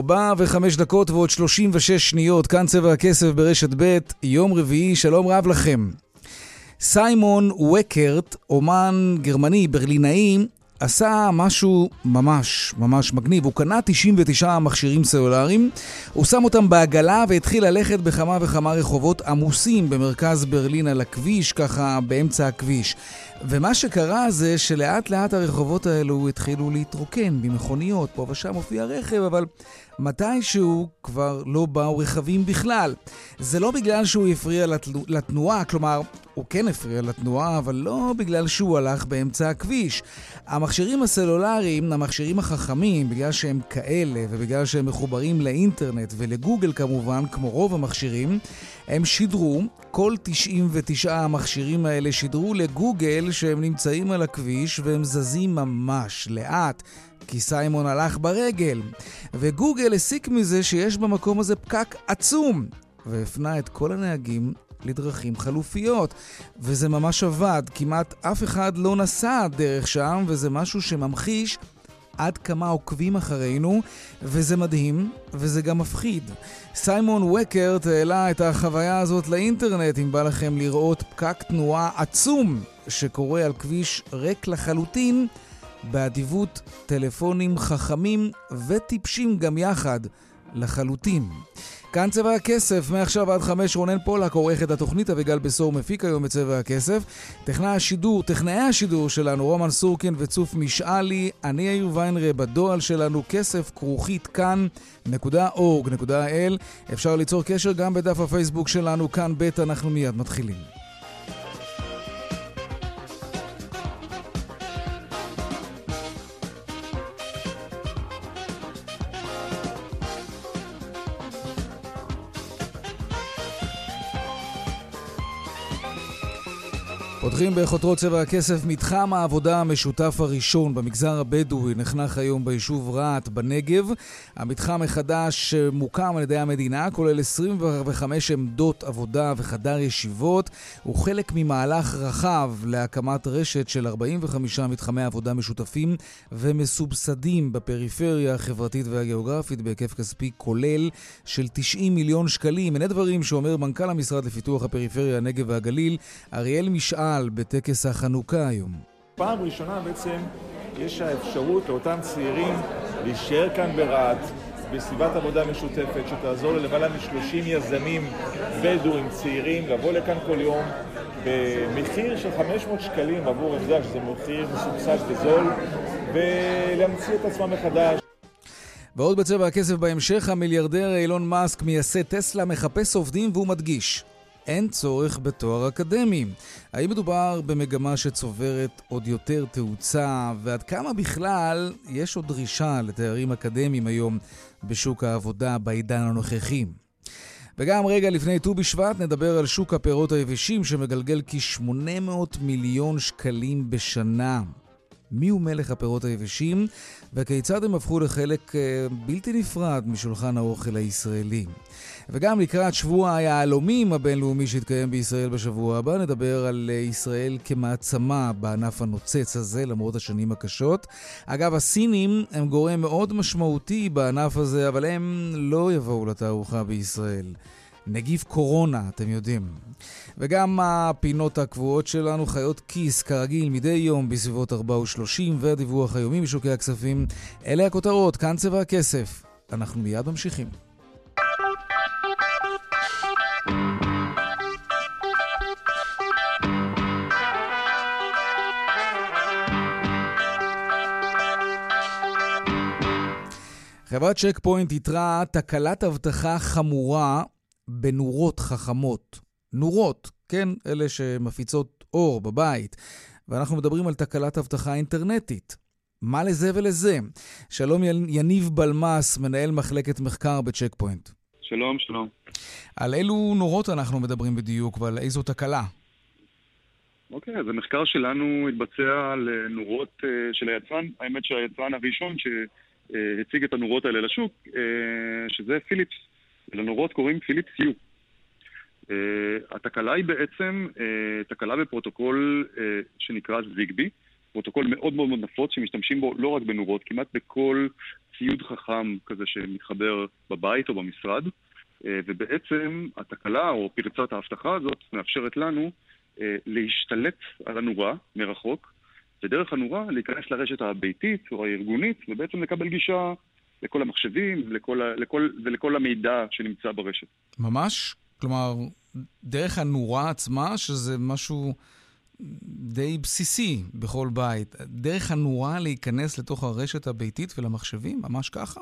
ארבע וחמש דקות ועוד שלושים ושש שניות, כאן צבע הכסף ברשת ב', יום רביעי, שלום רב לכם. סיימון וקרט, אומן גרמני ברלינאי, עשה משהו ממש ממש מגניב. הוא קנה 99 מכשירים סלולריים, הוא שם אותם בעגלה והתחיל ללכת בכמה וכמה רחובות עמוסים במרכז ברלין על הכביש, ככה באמצע הכביש. ומה שקרה זה שלאט לאט הרחובות האלו התחילו להתרוקן במכוניות, פה ושם הופיע רכב, אבל מתישהו כבר לא באו רכבים בכלל. זה לא בגלל שהוא הפריע לתנועה, כלומר, הוא כן הפריע לתנועה, אבל לא בגלל שהוא הלך באמצע הכביש. המכשירים הסלולריים, המכשירים החכמים, בגלל שהם כאלה ובגלל שהם מחוברים לאינטרנט ולגוגל כמובן, כמו רוב המכשירים, הם שידרו, כל 99 המכשירים האלה שידרו לגוגל שהם נמצאים על הכביש והם זזים ממש לאט. כי סיימון הלך ברגל, וגוגל הסיק מזה שיש במקום הזה פקק עצום, והפנה את כל הנהגים לדרכים חלופיות. וזה ממש עבד, כמעט אף אחד לא נסע דרך שם, וזה משהו שממחיש עד כמה עוקבים אחרינו, וזה מדהים, וזה גם מפחיד. סיימון וקרט העלה את החוויה הזאת לאינטרנט, אם בא לכם לראות פקק תנועה עצום שקורה על כביש ריק לחלוטין, באדיבות טלפונים חכמים וטיפשים גם יחד, לחלוטין. כאן צבע הכסף, מעכשיו עד חמש רונן פולק עורך את התוכנית, אביגל בשור מפיק היום את צבע הכסף. טכנאי השידור, טכנאי השידור שלנו, רומן סורקין וצוף משאלי, אני יאיר ויינרה, בדואל שלנו, כסף כרוכית כאן.org.il. אפשר ליצור קשר גם בדף הפייסבוק שלנו, כאן ב', אנחנו מיד מתחילים. פותחים בחותרות צבע הכסף מתחם העבודה המשותף הראשון במגזר הבדואי נחנך היום ביישוב רהט בנגב. המתחם החדש מוקם על ידי המדינה, כולל 25 עמדות עבודה וחדר ישיבות. הוא חלק ממהלך רחב להקמת רשת של 45 מתחמי עבודה משותפים ומסובסדים בפריפריה החברתית והגיאוגרפית בהיקף כספי כולל של 90 מיליון שקלים. הנה דברים שאומר מנכ"ל המשרד לפיתוח הפריפריה, הנגב והגליל, אריאל משעל. חשמל בטקס החנוכה היום. פעם ראשונה בעצם יש האפשרות לאותם צעירים להישאר כאן ברהט, בסביבת עבודה משותפת שתעזור ללמעלה מ-30 יזמים בדואים צעירים לבוא לכאן כל יום במחיר של 500 שקלים עבור עמדה, שזה מחיר מסובסד וזול, ולהמציא את עצמם מחדש. ועוד בצבע הכסף בהמשך, המיליארדר אילון מאסק, מייסד טסלה, מחפש עובדים והוא מדגיש. אין צורך בתואר אקדמי. האם מדובר במגמה שצוברת עוד יותר תאוצה, ועד כמה בכלל יש עוד דרישה לתארים אקדמיים היום בשוק העבודה בעידן הנוכחי? וגם רגע לפני ט"ו בשבט נדבר על שוק הפירות היבשים שמגלגל כ-800 מיליון שקלים בשנה. מיהו מלך הפירות היבשים וכיצד הם הפכו לחלק אה, בלתי נפרד משולחן האוכל הישראלי. וגם לקראת שבוע היהלומים הבינלאומי שהתקיים בישראל בשבוע הבא, נדבר על אה, ישראל כמעצמה בענף הנוצץ הזה, למרות השנים הקשות. אגב, הסינים הם גורם מאוד משמעותי בענף הזה, אבל הם לא יבואו לתערוכה בישראל. נגיף קורונה, אתם יודעים. וגם הפינות הקבועות שלנו, חיות כיס, כרגיל, מדי יום בסביבות 4 ו-30, והדיווח היומי משוקי הכספים. אלה הכותרות, כאן צבע הכסף. אנחנו מיד ממשיכים. חברת צ'ק פוינט איתרה תקלת אבטחה חמורה בנורות חכמות. נורות, כן, אלה שמפיצות אור בבית. ואנחנו מדברים על תקלת אבטחה אינטרנטית. מה לזה ולזה? שלום יניב בלמס, מנהל מחלקת מחקר בצ'ק פוינט. שלום, שלום. על אילו נורות אנחנו מדברים בדיוק ועל איזו תקלה? אוקיי, אז המחקר שלנו התבצע על אה, נורות uh, של היצרן. האמת שהיצרן הראשון שהציג את הנורות האלה לשוק, uh, שזה פיליפס. לנורות קוראים פיליפס יו. אה, התקלה היא בעצם אה, תקלה בפרוטוקול אה, שנקרא Zigbee, פרוטוקול מאוד מאוד נפוץ שמשתמשים בו לא רק בנורות, כמעט בכל ציוד חכם כזה שמתחבר בבית או במשרד. אה, ובעצם התקלה או פרצת האבטחה הזאת מאפשרת לנו אה, להשתלט על הנורה מרחוק, ודרך הנורה להיכנס לרשת הביתית או הארגונית, ובעצם לקבל גישה לכל המחשבים לכל, לכל, ולכל המידע שנמצא ברשת. ממש? כלומר, דרך הנורה עצמה, שזה משהו די בסיסי בכל בית, דרך הנורה להיכנס לתוך הרשת הביתית ולמחשבים? ממש ככה?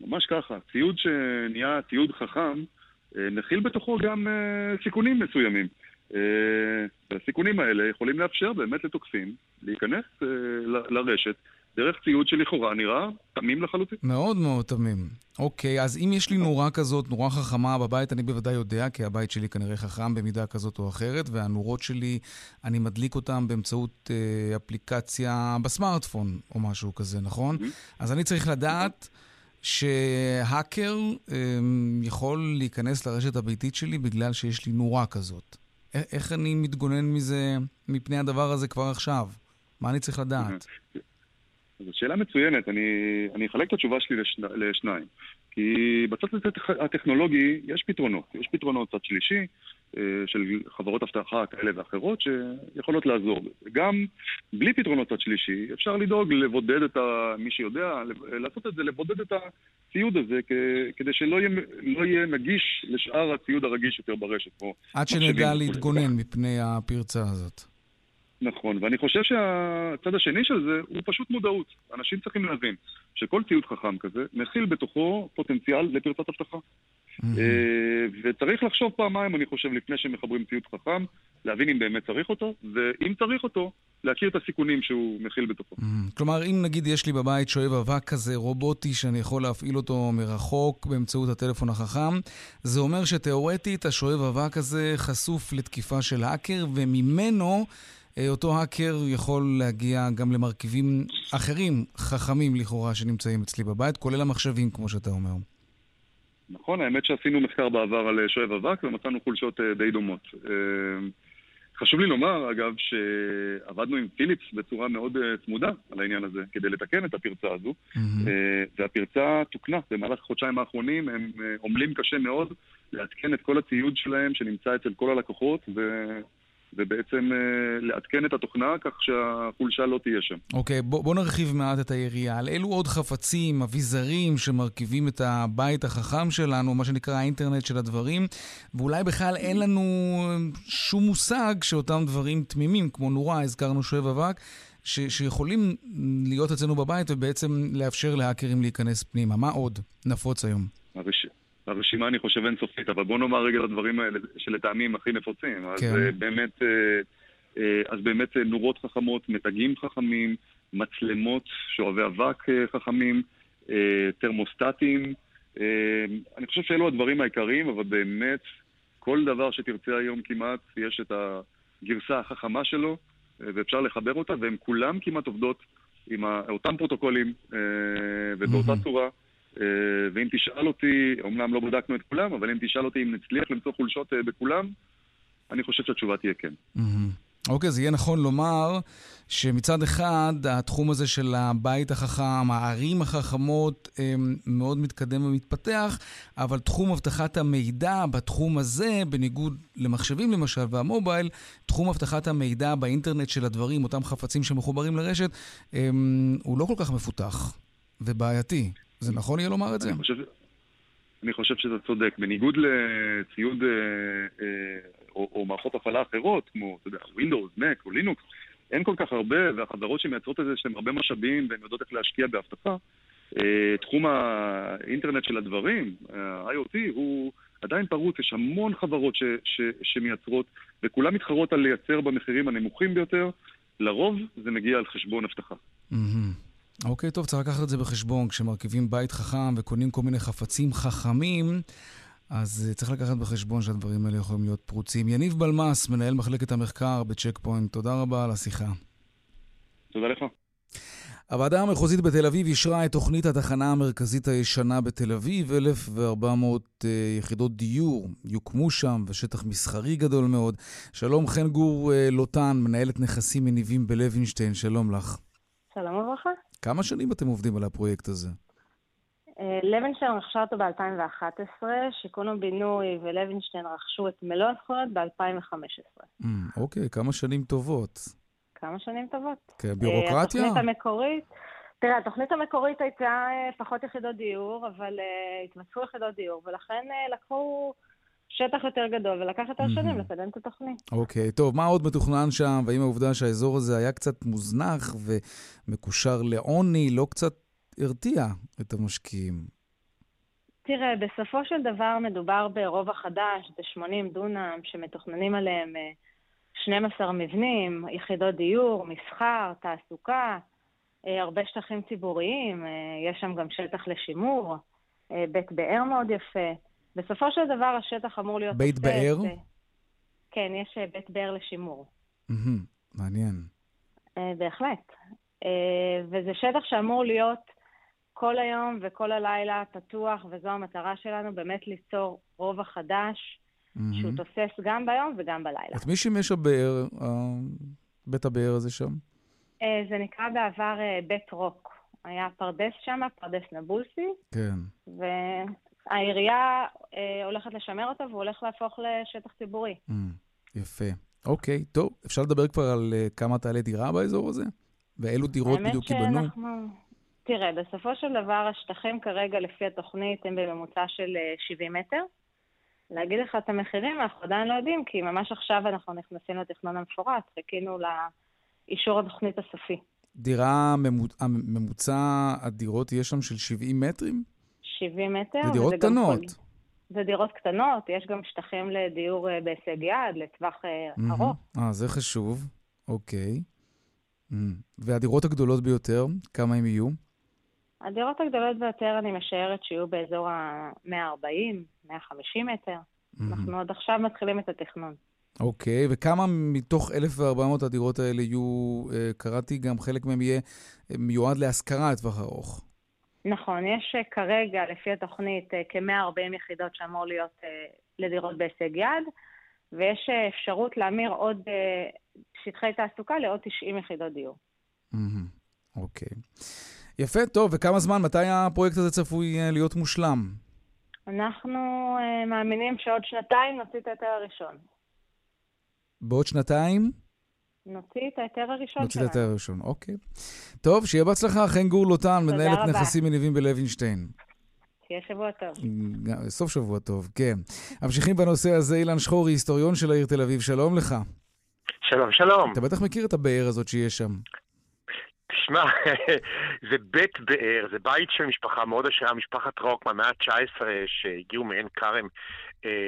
ממש ככה. ציוד שנהיה ציוד חכם, אה, מכיל בתוכו גם אה, סיכונים מסוימים. והסיכונים האלה יכולים לאפשר באמת לתוקפים להיכנס אה, לרשת דרך ציוד שלכאורה נראה תמים לחלוטין. מאוד מאוד תמים. אוקיי, אז אם יש לי נורה כזאת, נורה חכמה בבית, אני בוודאי יודע, כי הבית שלי כנראה חכם במידה כזאת או אחרת, והנורות שלי, אני מדליק אותן באמצעות אה, אפליקציה בסמארטפון או משהו כזה, נכון? אז אני צריך לדעת... שהאקר אה, יכול להיכנס לרשת הביתית שלי בגלל שיש לי נורה כזאת. איך אני מתגונן מזה, מפני הדבר הזה כבר עכשיו? מה אני צריך לדעת? זו שאלה מצוינת, אני, אני אחלק את התשובה שלי לשני, לשניים. כי בצד הטכנולוגי יש פתרונות. יש פתרונות צד שלישי אה, של חברות אבטחה כאלה ואחרות שיכולות לעזור. גם בלי פתרונות צד שלישי אפשר לדאוג לבודד את ה... מי שיודע, לעשות את זה, לבודד את הציוד הזה כדי שלא יהיה, לא יהיה נגיש לשאר הציוד הרגיש יותר ברשת. עד שנדע להתגונן מפני הפרצה הזאת. נכון, ואני חושב שהצד השני של זה הוא פשוט מודעות. אנשים צריכים להבין שכל ציוד חכם כזה מכיל בתוכו פוטנציאל לפרצת אבטחה. Mm-hmm. וצריך לחשוב פעמיים, אני חושב, לפני שמחברים ציוד חכם, להבין אם באמת צריך אותו, ואם צריך אותו, להכיר את הסיכונים שהוא מכיל בתוכו. כלומר, אם נגיד יש לי בבית שואב אבק כזה רובוטי שאני יכול להפעיל אותו מרחוק באמצעות הטלפון החכם, זה אומר שתאורטית השואב אבק הזה חשוף לתקיפה של האקר, וממנו... אה, אותו האקר יכול להגיע גם למרכיבים אחרים, חכמים לכאורה, שנמצאים אצלי בבית, כולל המחשבים, כמו שאתה אומר. נכון, האמת שעשינו מחקר בעבר על אה, שואב אבק ומצאנו חולשות אה, די דומות. חשוב לי לומר, אגב, שעבדנו עם פיליפס בצורה מאוד צמודה על העניין הזה, כדי לתקן את הפרצה הזו, mm-hmm. והפרצה תוקנה. במהלך החודשיים האחרונים הם עמלים קשה מאוד לעדכן את כל הציוד שלהם שנמצא אצל כל הלקוחות. ובעצם uh, לעדכן את התוכנה כך שהחולשה לא תהיה שם. אוקיי, okay, בוא, בוא נרחיב מעט את היריעה. על אילו עוד חפצים, אביזרים שמרכיבים את הבית החכם שלנו, מה שנקרא האינטרנט של הדברים, ואולי בכלל אין לנו שום מושג שאותם דברים תמימים, כמו נורה, הזכרנו שואב אבק, ש- שיכולים להיות אצלנו בבית ובעצם לאפשר להאקרים להיכנס פנימה. מה עוד נפוץ היום? הראש... הרשימה אני חושב אינסופית, אבל בוא נאמר רגע לדברים האלה שלטעמי הם הכי נפוצים. כן. אז אה, באמת, אה, אה, אז באמת נורות חכמות, מתגים חכמים, מצלמות, שואבי אבק חכמים, תרמוסטטים. אני חושב שאלו הדברים העיקריים, אבל באמת, כל דבר שתרצה היום כמעט, יש את הגרסה החכמה שלו, ואפשר לחבר אותה, והן כולן כמעט עובדות עם אותם פרוטוקולים ובאותה. צורה. אה, ואם תשאל אותי, אומנם לא בדקנו את כולם, אבל אם תשאל אותי אם נצליח למצוא חולשות אה, בכולם, אני חושב שהתשובה תהיה כן. אוקיי, אז יהיה נכון לומר שמצד אחד, התחום הזה של הבית החכם, הערים החכמות, מאוד מתקדם ומתפתח, אבל תחום אבטחת המידע בתחום הזה, בניגוד למחשבים למשל והמובייל, תחום אבטחת המידע באינטרנט של הדברים, אותם חפצים שמחוברים לרשת, הוא לא כל כך מפותח ובעייתי. זה נכון יהיה לומר את זה? אני חושב, אני חושב שאתה צודק. בניגוד לציוד אה, אה, או, או מערכות הפעלה אחרות, כמו, אתה יודע, Windows, Mac או Linux, אין כל כך הרבה, והחברות שמייצרות את זה, יש להן הרבה משאבים והן יודעות איך להשקיע באבטחה. אה, תחום האינטרנט של הדברים, ה-IoT, הוא עדיין פרוץ, יש המון חברות ש, ש, שמייצרות, וכולם מתחרות על לייצר במחירים הנמוכים ביותר. לרוב זה מגיע על חשבון אבטחה. אוקיי, טוב, צריך לקחת את זה בחשבון. כשמרכיבים בית חכם וקונים כל מיני חפצים חכמים, אז אה, צריך לקחת בחשבון שהדברים האלה יכולים להיות פרוצים. יניב בלמס, מנהל מחלקת המחקר בצ'ק פוינט, תודה רבה על השיחה. תודה לך. הוועדה המחוזית בתל אביב אישרה את תוכנית התחנה המרכזית הישנה בתל אביב, 1,400 uh, אה, יחידות דיור יוקמו שם, ושטח מסחרי גדול מאוד. שלום חן גור uh, לוטן, מנהלת נכסים מניבים בלוינשטיין, שלום לך. שלום וברכה. כמה שנים אתם עובדים על הפרויקט הזה? אה, לוינשטיין רכשה אותו ב-2011, שיכון ובינוי ולוינשטיין רכשו את מלוא הזכויות ב-2015. Mm, אוקיי, כמה שנים טובות. כמה שנים טובות. כן, ביורוקרטיה? התוכנית המקורית, תראה, התוכנית המקורית הייתה אה, פחות יחידות דיור, אבל uh, התווספו יחידות דיור, ולכן uh, לקחו שטח יותר גדול, ולקח יותר שנים לקדם את התוכנית. אוקיי, טוב, מה עוד מתוכנן שם, והאם העובדה שהאזור הזה היה קצת מוזנח ומקושר לעוני, לא קצת הרתיע את המשקיעים? תראה, בסופו של דבר מדובר ברובע חדש, ב-80 דונם, שמתוכננים עליהם 12 מבנים, יחידות דיור, מסחר, תעסוקה, אה, הרבה שטחים ציבוריים, אה, יש שם גם שטח לשימור, אה, בית באר מאוד יפה. בסופו של דבר השטח אמור להיות... בית באר? כן, יש בית באר לשימור. מעניין. בהחלט. וזה שטח שאמור להיות כל היום וכל הלילה פתוח, וזו המטרה שלנו, באמת ליצור רובע חדש, mm-hmm. שהוא תוסס גם ביום וגם בלילה. את מי שימש הבאר, בית הבאר הזה שם? אה, זה נקרא בעבר אה, בית רוק. היה פרדס שם, פרדס נבולסי. כן. והעירייה אה, הולכת לשמר אותו והוא הולך להפוך לשטח ציבורי. Mm, יפה. אוקיי, טוב, אפשר לדבר כבר על כמה תעלה דירה באזור הזה? ואילו דירות בדיוק ייבנו? שאנחנו... תראה, בסופו של דבר השטחים כרגע לפי התוכנית הם בממוצע של 70 מטר. להגיד לך את המחירים, אנחנו עדיין לא יודעים, כי ממש עכשיו אנחנו נכנסים לתכנון המפורט, חיכינו לאישור התוכנית הסופי. דירה, ממוצע הדירות יש שם של 70 מטרים? 70 מטר. זה דירות קטנות. זה דירות קטנות, יש גם שטחים לדיור אה, בהישג יד, לטווח mm-hmm. ארוך. אה, זה חשוב, אוקיי. Mm. והדירות הגדולות ביותר, כמה הם יהיו? הדירות הגדולות ביותר, אני משערת שיהיו באזור ה-140, 150 מטר. Mm-hmm. אנחנו עוד עכשיו מתחילים את התכנון. אוקיי, okay, וכמה מתוך 1,400 הדירות האלה יהיו, uh, קראתי, גם חלק מהם יהיה מיועד להשכרה לטווח ארוך. נכון, יש uh, כרגע, לפי התוכנית, uh, כ-140 יחידות שאמור להיות uh, לדירות בהישג יד, ויש אפשרות להמיר עוד שטחי תעסוקה לעוד 90 יחידות דיור. אוקיי. Okay. יפה, טוב, וכמה זמן, מתי הפרויקט הזה צפוי אה, להיות מושלם? אנחנו מאמינים שעוד שנתיים נוציא את ההיתר הראשון. בעוד שנתיים? נוציא את ההיתר הראשון נוציא את ההיתר הראשון, אוקיי. טוב, שיהיה בהצלחה, חן גור לוטן, מנהלת נכסים מניבים בלוינשטיין. שיהיה שבוע טוב. סוף שבוע טוב, כן. ממשיכים בנושא הזה, אילן שחורי, היסטוריון של העיר תל אביב, שלום לך. שלום, שלום. אתה בטח מכיר את הבאר הזאת שיש שם. תשמע, זה בית באר, זה בית של משפחה מאוד עשירה, משפחת רוק מהמאה ה-19 שהגיעו מעין כרם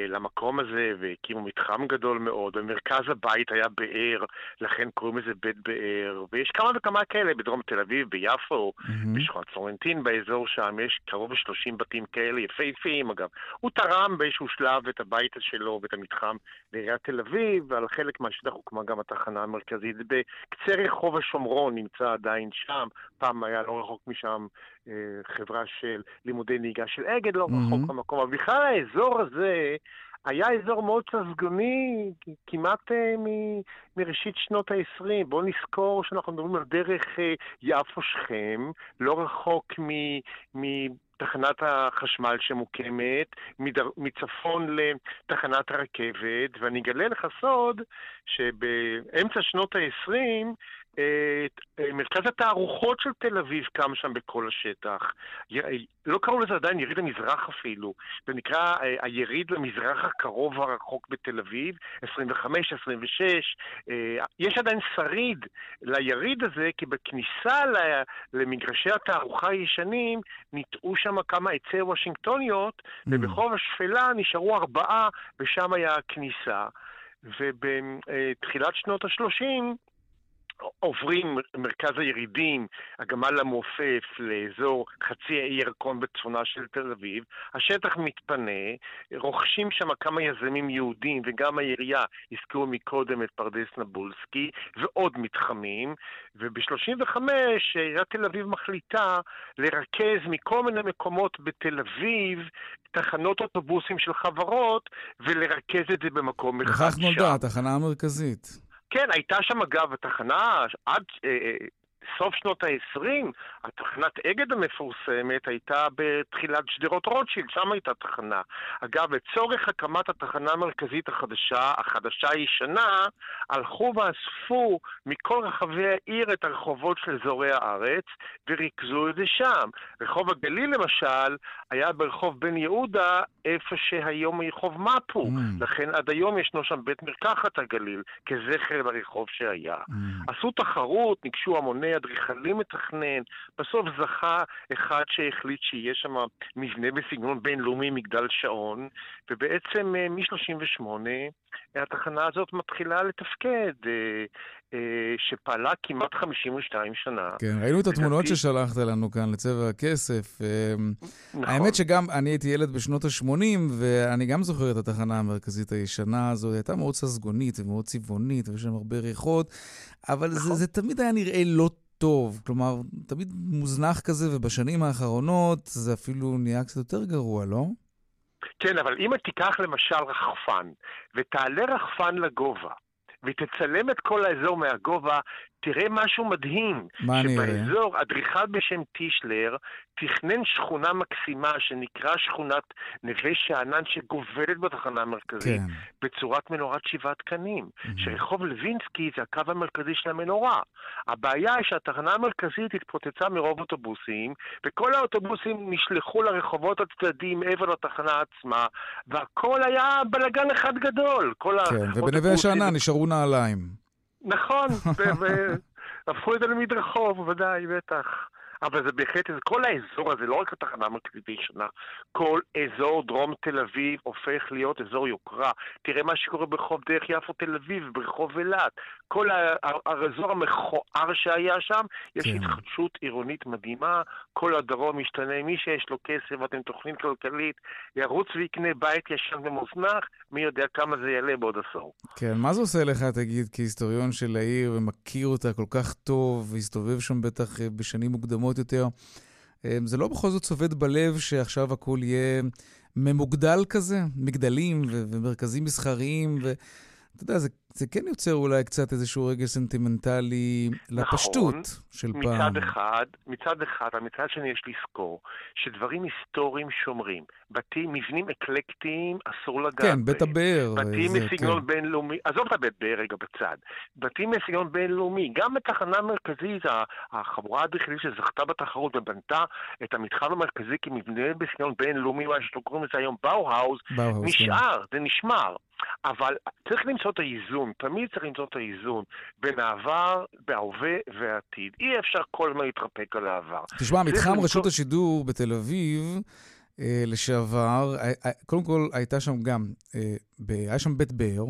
למקום הזה והקימו מתחם גדול מאוד. במרכז הבית היה באר, לכן קוראים לזה בית באר. ויש כמה וכמה כאלה בדרום תל אביב, ביפו, mm-hmm. בשכונת פלורנטין באזור שם, יש קרוב ל-30 בתים כאלה, יפהפיים אגב. הוא תרם באיזשהו שלב את הבית שלו ואת המתחם לעיריית תל אביב, ועל חלק מהשטח הוקמה גם התחנה המרכזית. בקצה רחוב השומרון נמצא עדיין שם, פעם היה לא רחוק משם אה, חברה של לימודי נהיגה של אגד, לא mm-hmm. רחוק במקום, אבל בכלל האזור הזה היה אזור מאוד ססגוני, כמעט אה, מ- מראשית שנות ה-20. בואו נזכור שאנחנו מדברים על דרך אה, יפו-שכם, לא רחוק מ... מ- תחנת החשמל שמוקמת, מדר... מצפון לתחנת הרכבת, ואני אגלה לך סוד שבאמצע שנות ה-20 מרכז התערוכות של תל אביב קם שם בכל השטח. לא קראו לזה עדיין יריד המזרח אפילו, זה נקרא היריד למזרח הקרוב והרחוק בתל אביב, 25, 26. יש עדיין שריד ליריד הזה, כי בכניסה למגרשי התערוכה הישנים ניטעו שם כמה עצי וושינגטוניות, mm. וברחוב השפלה נשארו ארבעה, ושם היה הכניסה. ובתחילת שנות ה-30 עוברים מרכז הירידים, הגמל המעופף, לאזור חצי האי ירקון בצפונה של תל אביב, השטח מתפנה, רוכשים שם כמה יזמים יהודים וגם העירייה, הזכירו מקודם את פרדס נבולסקי, ועוד מתחמים, וב-35 עיריית תל אביב מחליטה לרכז מכל מיני מקומות בתל אביב תחנות אוטובוסים של חברות ולרכז את זה במקום אחד שם. וכך נולדה התחנה המרכזית. כן, הייתה שם אגב התחנה עד אה, אה סוף שנות ה-20, התחנת אגד המפורסמת הייתה בתחילת שדרות רוטשילד, שם הייתה תחנה. אגב, לצורך הקמת התחנה המרכזית החדשה, החדשה הישנה, הלכו ואספו מכל רחבי העיר את הרחובות של אזורי הארץ וריכזו את זה שם. רחוב הגליל למשל היה ברחוב בן יהודה, איפה שהיום רחוב מפו. Mm. לכן עד היום ישנו שם בית מרקחת הגליל, כזכר לרחוב שהיה. Mm. עשו תחרות, ניגשו המוני אדריכלים לתכנן, בסוף זכה אחד שהחליט שיהיה שם מבנה בסגנון בינלאומי, מגדל שעון, ובעצם אה, מ-38 התחנה הזאת מתחילה לתפקד. אה, שפעלה כמעט 52 שנה. כן, ראינו את התמונות ששלחת לנו כאן לצבע הכסף. נכון. האמת שגם אני הייתי ילד בשנות ה-80, ואני גם זוכר את התחנה המרכזית הישנה הזו, היא הייתה מאוד ססגונית ומאוד צבעונית, ויש שם הרבה ריחות, אבל נכון. זה, זה תמיד היה נראה לא טוב, כלומר, תמיד מוזנח כזה, ובשנים האחרונות זה אפילו נהיה קצת יותר גרוע, לא? כן, אבל אם תיקח למשל רחפן, ותעלה רחפן לגובה, ותצלם את כל האזור מהגובה, תראה משהו מדהים. מה? שבאזור, אדריכל בשם טישלר תכנן שכונה מקסימה שנקרא שכונת נווה שאנן שגובלת בתחנה המרכזית, כן. בצורת מנורת שבעת קנים. Mm-hmm. שרחוב לוינסקי זה הקו המרכזי של המנורה. הבעיה היא שהתחנה המרכזית התפוצצה מרוב אוטובוסים, וכל האוטובוסים נשלחו לרחובות הצדדים מעבר לתחנה עצמה, והכל היה בלאגן אחד גדול. כן. ובנווה שאנן נשארו נעליים. נכון, והפכו את זה למדרחוב, ודאי, בטח. אבל זה בהחלט, כל האזור הזה, לא רק התחנה המרכזית הישנה, כל אזור דרום תל אביב הופך להיות אזור יוקרה. תראה מה שקורה ברחוב דרך יפו תל אביב, ברחוב אילת. כל האזור המכוער שהיה שם, יש כן. התחדשות עירונית מדהימה, כל הדרום משתנה. מי שיש לו כסף ואתם תוכנית כלכלית, ירוץ ויקנה בית ישן ומוזנח, מי יודע כמה זה יעלה בעוד עשור. כן, מה זה עושה לך, תגיד, כהיסטוריון של העיר ומכיר אותה כל כך טוב, והסתובב שם בטח אה, בשנים מוקדמות? יותר. אמ, זה לא בכל זאת צובט בלב שעכשיו הכול יהיה ממוגדל כזה? מגדלים ומרכזים מסחריים, ואתה יודע, זה זה כן יוצר אולי קצת איזשהו רגע סנטימנטלי לפשטות נכון, של מצד פעם. אחד, מצד אחד, אבל מצד שני יש לזכור שדברים היסטוריים שומרים. בתים, מבנים אקלקטיים, אסור לגעת כן, בית הבאר. בתים מסגנון כן. בינלאומי, עזוב את הבית באר רגע בצד. בתים מסגנון בינלאומי, גם בתחנה המרכזית, החבורה האדריכלית שזכתה בתחרות ובנתה את המתחם המרכזי כמבנה בסגנון בינלאומי, מה שקוראים לזה היום באו-האוז, נשאר, כן. זה נשמר. אבל צריך למצוא את האיזון, תמיד צריך למצוא את האיזון בין העבר, בהווה והעתיד. אי אפשר כל הזמן להתרפק על העבר. תשמע, מתחם למצוא... רשות השידור בתל אביב אה, לשעבר, אה, אה, קודם כל הייתה שם גם, היה שם בית באר.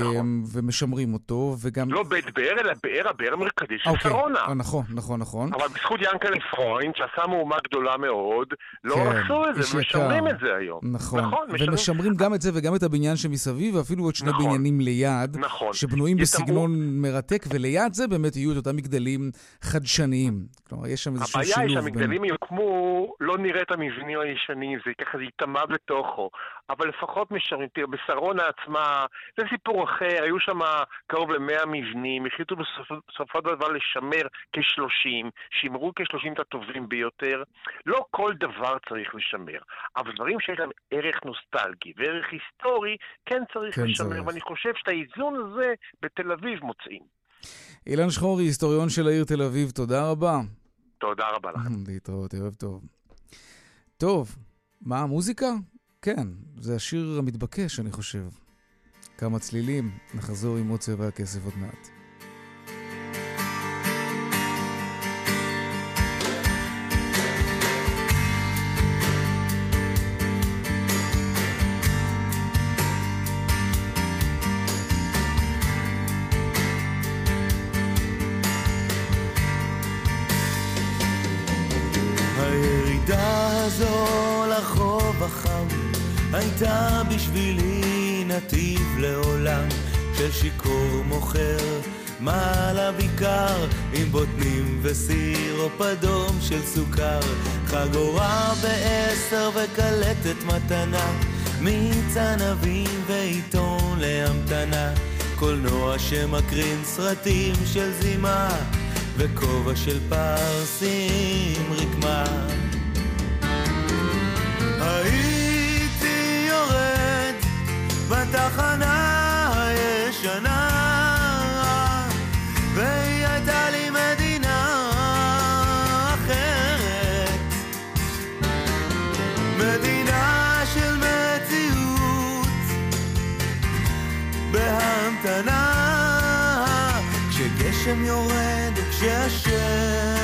נכון. אמ, ומשמרים אותו, וגם... לא בית באר, אלא באר, הבאר המרכזי של אוקיי. שרונה. אה, נכון, נכון, נכון. אבל בזכות ינקלה פרוינד, שעשה מהומה גדולה מאוד, לא כן, עשו את זה, משמרים את זה היום. נכון, נכון ומשמרים... ומשמרים גם את זה וגם את הבניין שמסביב, ואפילו עוד שני נכון, בניינים ליד, נכון. שבנויים יתאמו... בסגנון מרתק, וליד זה באמת יהיו את אותם מגדלים חדשניים. כלומר, יש שם איזשהו שילוב. הבעיה היא שהמגדלים בין... יוקמו, לא נראה את המבנים הישנים, זה ככה זה ייטמע בתוכו, אבל לפחות משמרים. תראה, בשרונה עצמה, זה סיפור אחר, היו שם קרוב ל-100 מבנים, החליטו בסופו של דבר לשמר כ-30, שימרו כ-30 את הטובים ביותר. לא כל דבר צריך לשמר, אבל דברים שיש להם ערך נוסטלגי וערך היסטורי, כן צריך כן לשמר, צריך. ואני חושב שאת האיזון הזה בתל אביב מוצאים. אילן שחורי, היסטוריון של העיר תל אביב, תודה רבה. תודה רבה לכם. להתראות, ערב טוב. טוב, מה המוזיקה? כן, זה השיר המתבקש, אני חושב. כמה צלילים, נחזור עם עוד צבע הכסף עוד מעט. הייתה בשבילי נתיב לעולם של שיכור מוכר מעל הבקר עם בוטנים וסירופ אדום של סוכר חגורה בעשר וקלטת מתנה מיץ ענבים ועיתון להמתנה קולנוע שמקרין סרטים של זימה וכובע של פרסים רקמה בתחנה הישנה והיא הייתה לי מדינה אחרת. מדינה של מציאות בהמתנה כשגשם יורד וכשהשמש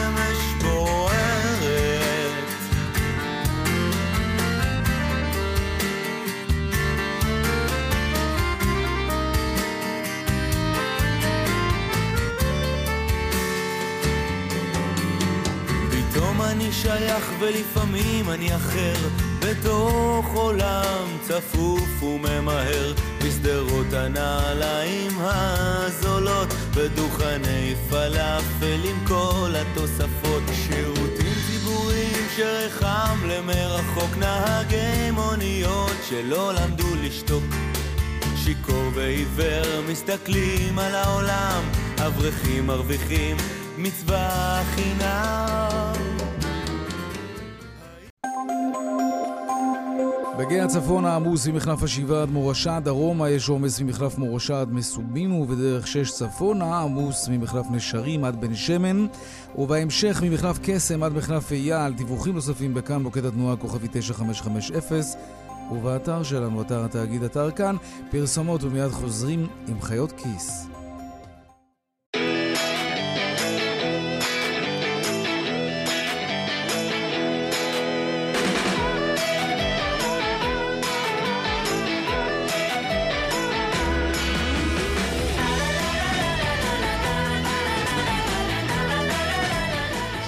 אני שייך ולפעמים אני אחר. בתוך עולם צפוף וממהר בשדרות הנעליים הזולות בדוכני פלאפל עם כל התוספות. שירותים ציבוריים שרחם למרחוק נהגי מוניות שלא למדו לשתוק. שיכור ועיוור מסתכלים על העולם אברכים מרוויחים מצווה חינם בגיא הצפון העמוס ממחלף השבעה עד מורשה, דרומה יש עומס ממחלף מורשה עד מסובינו, ובדרך שש צפונה עמוס ממחלף נשרים עד בן שמן, ובהמשך ממחלף קסם עד מחלף אייל, דיווחים נוספים בכאן מוקד התנועה כוכבי 9550, ובאתר שלנו, אתר התאגיד, אתר כאן, פרסומות ומיד חוזרים עם חיות כיס.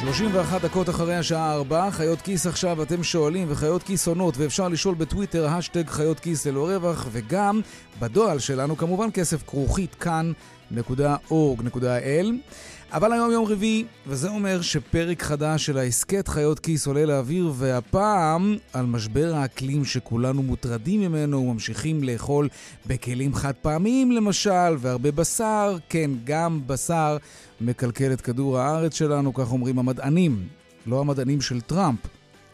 שלושים ואחת דקות אחרי השעה ארבע, חיות כיס עכשיו, אתם שואלים, וחיות כיס עונות, ואפשר לשאול בטוויטר, השטג חיות כיס ללא רווח, וגם בדואל שלנו, כמובן כסף כרוכית כאן.org.il. אבל היום יום רביעי, וזה אומר שפרק חדש של ההסכת חיות כיס עולה לאוויר, והפעם על משבר האקלים שכולנו מוטרדים ממנו וממשיכים לאכול בכלים חד פעמיים למשל, והרבה בשר, כן, גם בשר מקלקל את כדור הארץ שלנו, כך אומרים המדענים. לא המדענים של טראמפ,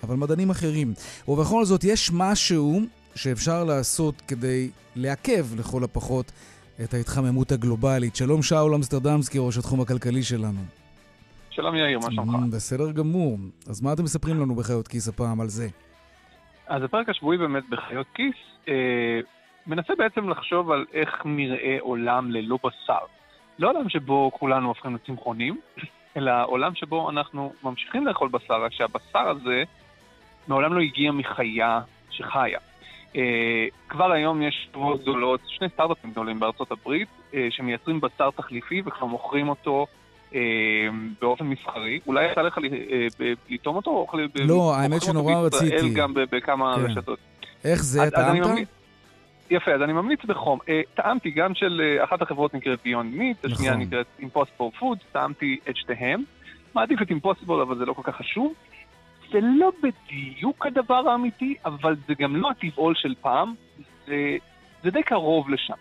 אבל מדענים אחרים. ובכל זאת, יש משהו שאפשר לעשות כדי לעכב לכל הפחות את ההתחממות הגלובלית. שלום שאול אמסטרדמסקי, ראש התחום הכלכלי שלנו. שלום יאיר, מה שלומך? Mm, בסדר גמור. אז מה אתם מספרים לנו בחיות כיס הפעם על זה? אז הפרק השבועי באמת בחיות כיס אה, מנסה בעצם לחשוב על איך נראה עולם ללא בשר. לא עולם שבו כולנו הופכים לצמחונים, אלא עולם שבו אנחנו ממשיכים לאכול בשר, רק שהבשר הזה מעולם לא הגיע מחיה שחיה. Uh, כבר היום יש חברות גדולות, שני סטארט-אפים גדולים בארצות הברית, uh, שמייצרים בשר תחליפי וכבר מוכרים אותו uh, באופן מסחרי. אולי יצא לך לטעום אותו? או לא, האמת שנורא רציתי. בישראל גם בכמה כן. רשתות. איך זה, טעמת? יפה, אז אני ממליץ בחום. Uh, טעמתי גם של uh, אחת החברות נקראת Beyond Meat, השנייה נכון. נקראת Impossible Food, טעמתי את שתיהם. מעדיף את Impossible, אבל זה לא כל כך חשוב. זה לא בדיוק הדבר האמיתי, אבל זה גם לא הטבעול של פעם, זה, זה די קרוב לשם.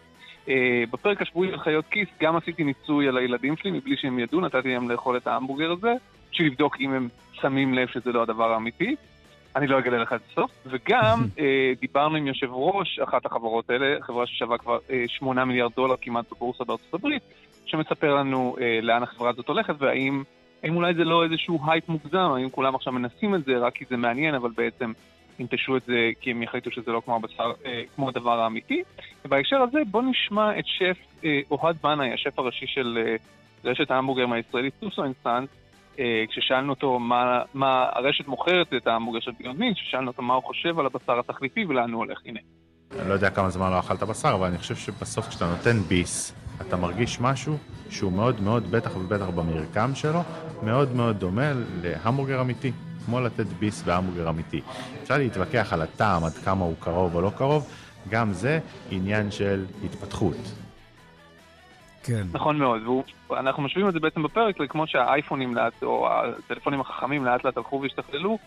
Uh, בפרק השבועי של חיות כיס גם עשיתי ניסוי על הילדים שלי, מבלי שהם ידעו, נתתי להם לאכול את ההמבורגר הזה, בשביל לבדוק אם הם שמים לב שזה לא הדבר האמיתי. אני לא אגלה לך את הסוף. וגם אה, דיברנו עם יושב ראש אחת החברות האלה, חברה ששווה כבר אה, 8 מיליארד דולר כמעט בבורסה בארצות הברית, שמספר לנו אה, לאן החברה הזאת הולכת, והאם האם אולי זה לא איזשהו הייפ מוגזם, האם כולם עכשיו מנסים את זה רק כי זה מעניין, אבל בעצם ינטשו את זה כי הם יחליטו שזה לא כמו, הבשר, אה, כמו הדבר האמיתי. ובהקשר הזה בואו נשמע את שף אה, אוהד בנאי, השף הראשי של אה, רשת ההמבורגרים הישראלית סוסו אנד סאנס, אה, כששאלנו אותו מה, מה הרשת מוכרת את ההמבורגר של Beyond Meat, כששאלנו אותו מה הוא חושב על הבשר התחליפי ולאן הוא הולך, הנה. אני לא יודע כמה זמן לא אכלת בשר, אבל אני חושב שבסוף כשאתה נותן ביס, אתה מרגיש משהו שהוא מאוד מאוד, בטח ובטח במרקם שלו, מאוד מאוד דומה להמבורגר אמיתי. כמו לתת ביס בהמבורגר אמיתי. אפשר להתווכח על הטעם, עד כמה הוא קרוב או לא קרוב, גם זה עניין של התפתחות. כן. נכון מאוד, ואנחנו משווים את זה בעצם בפרק, כמו שהאייפונים לאט, או הטלפונים החכמים לאט לאט הלכו והשתכללו,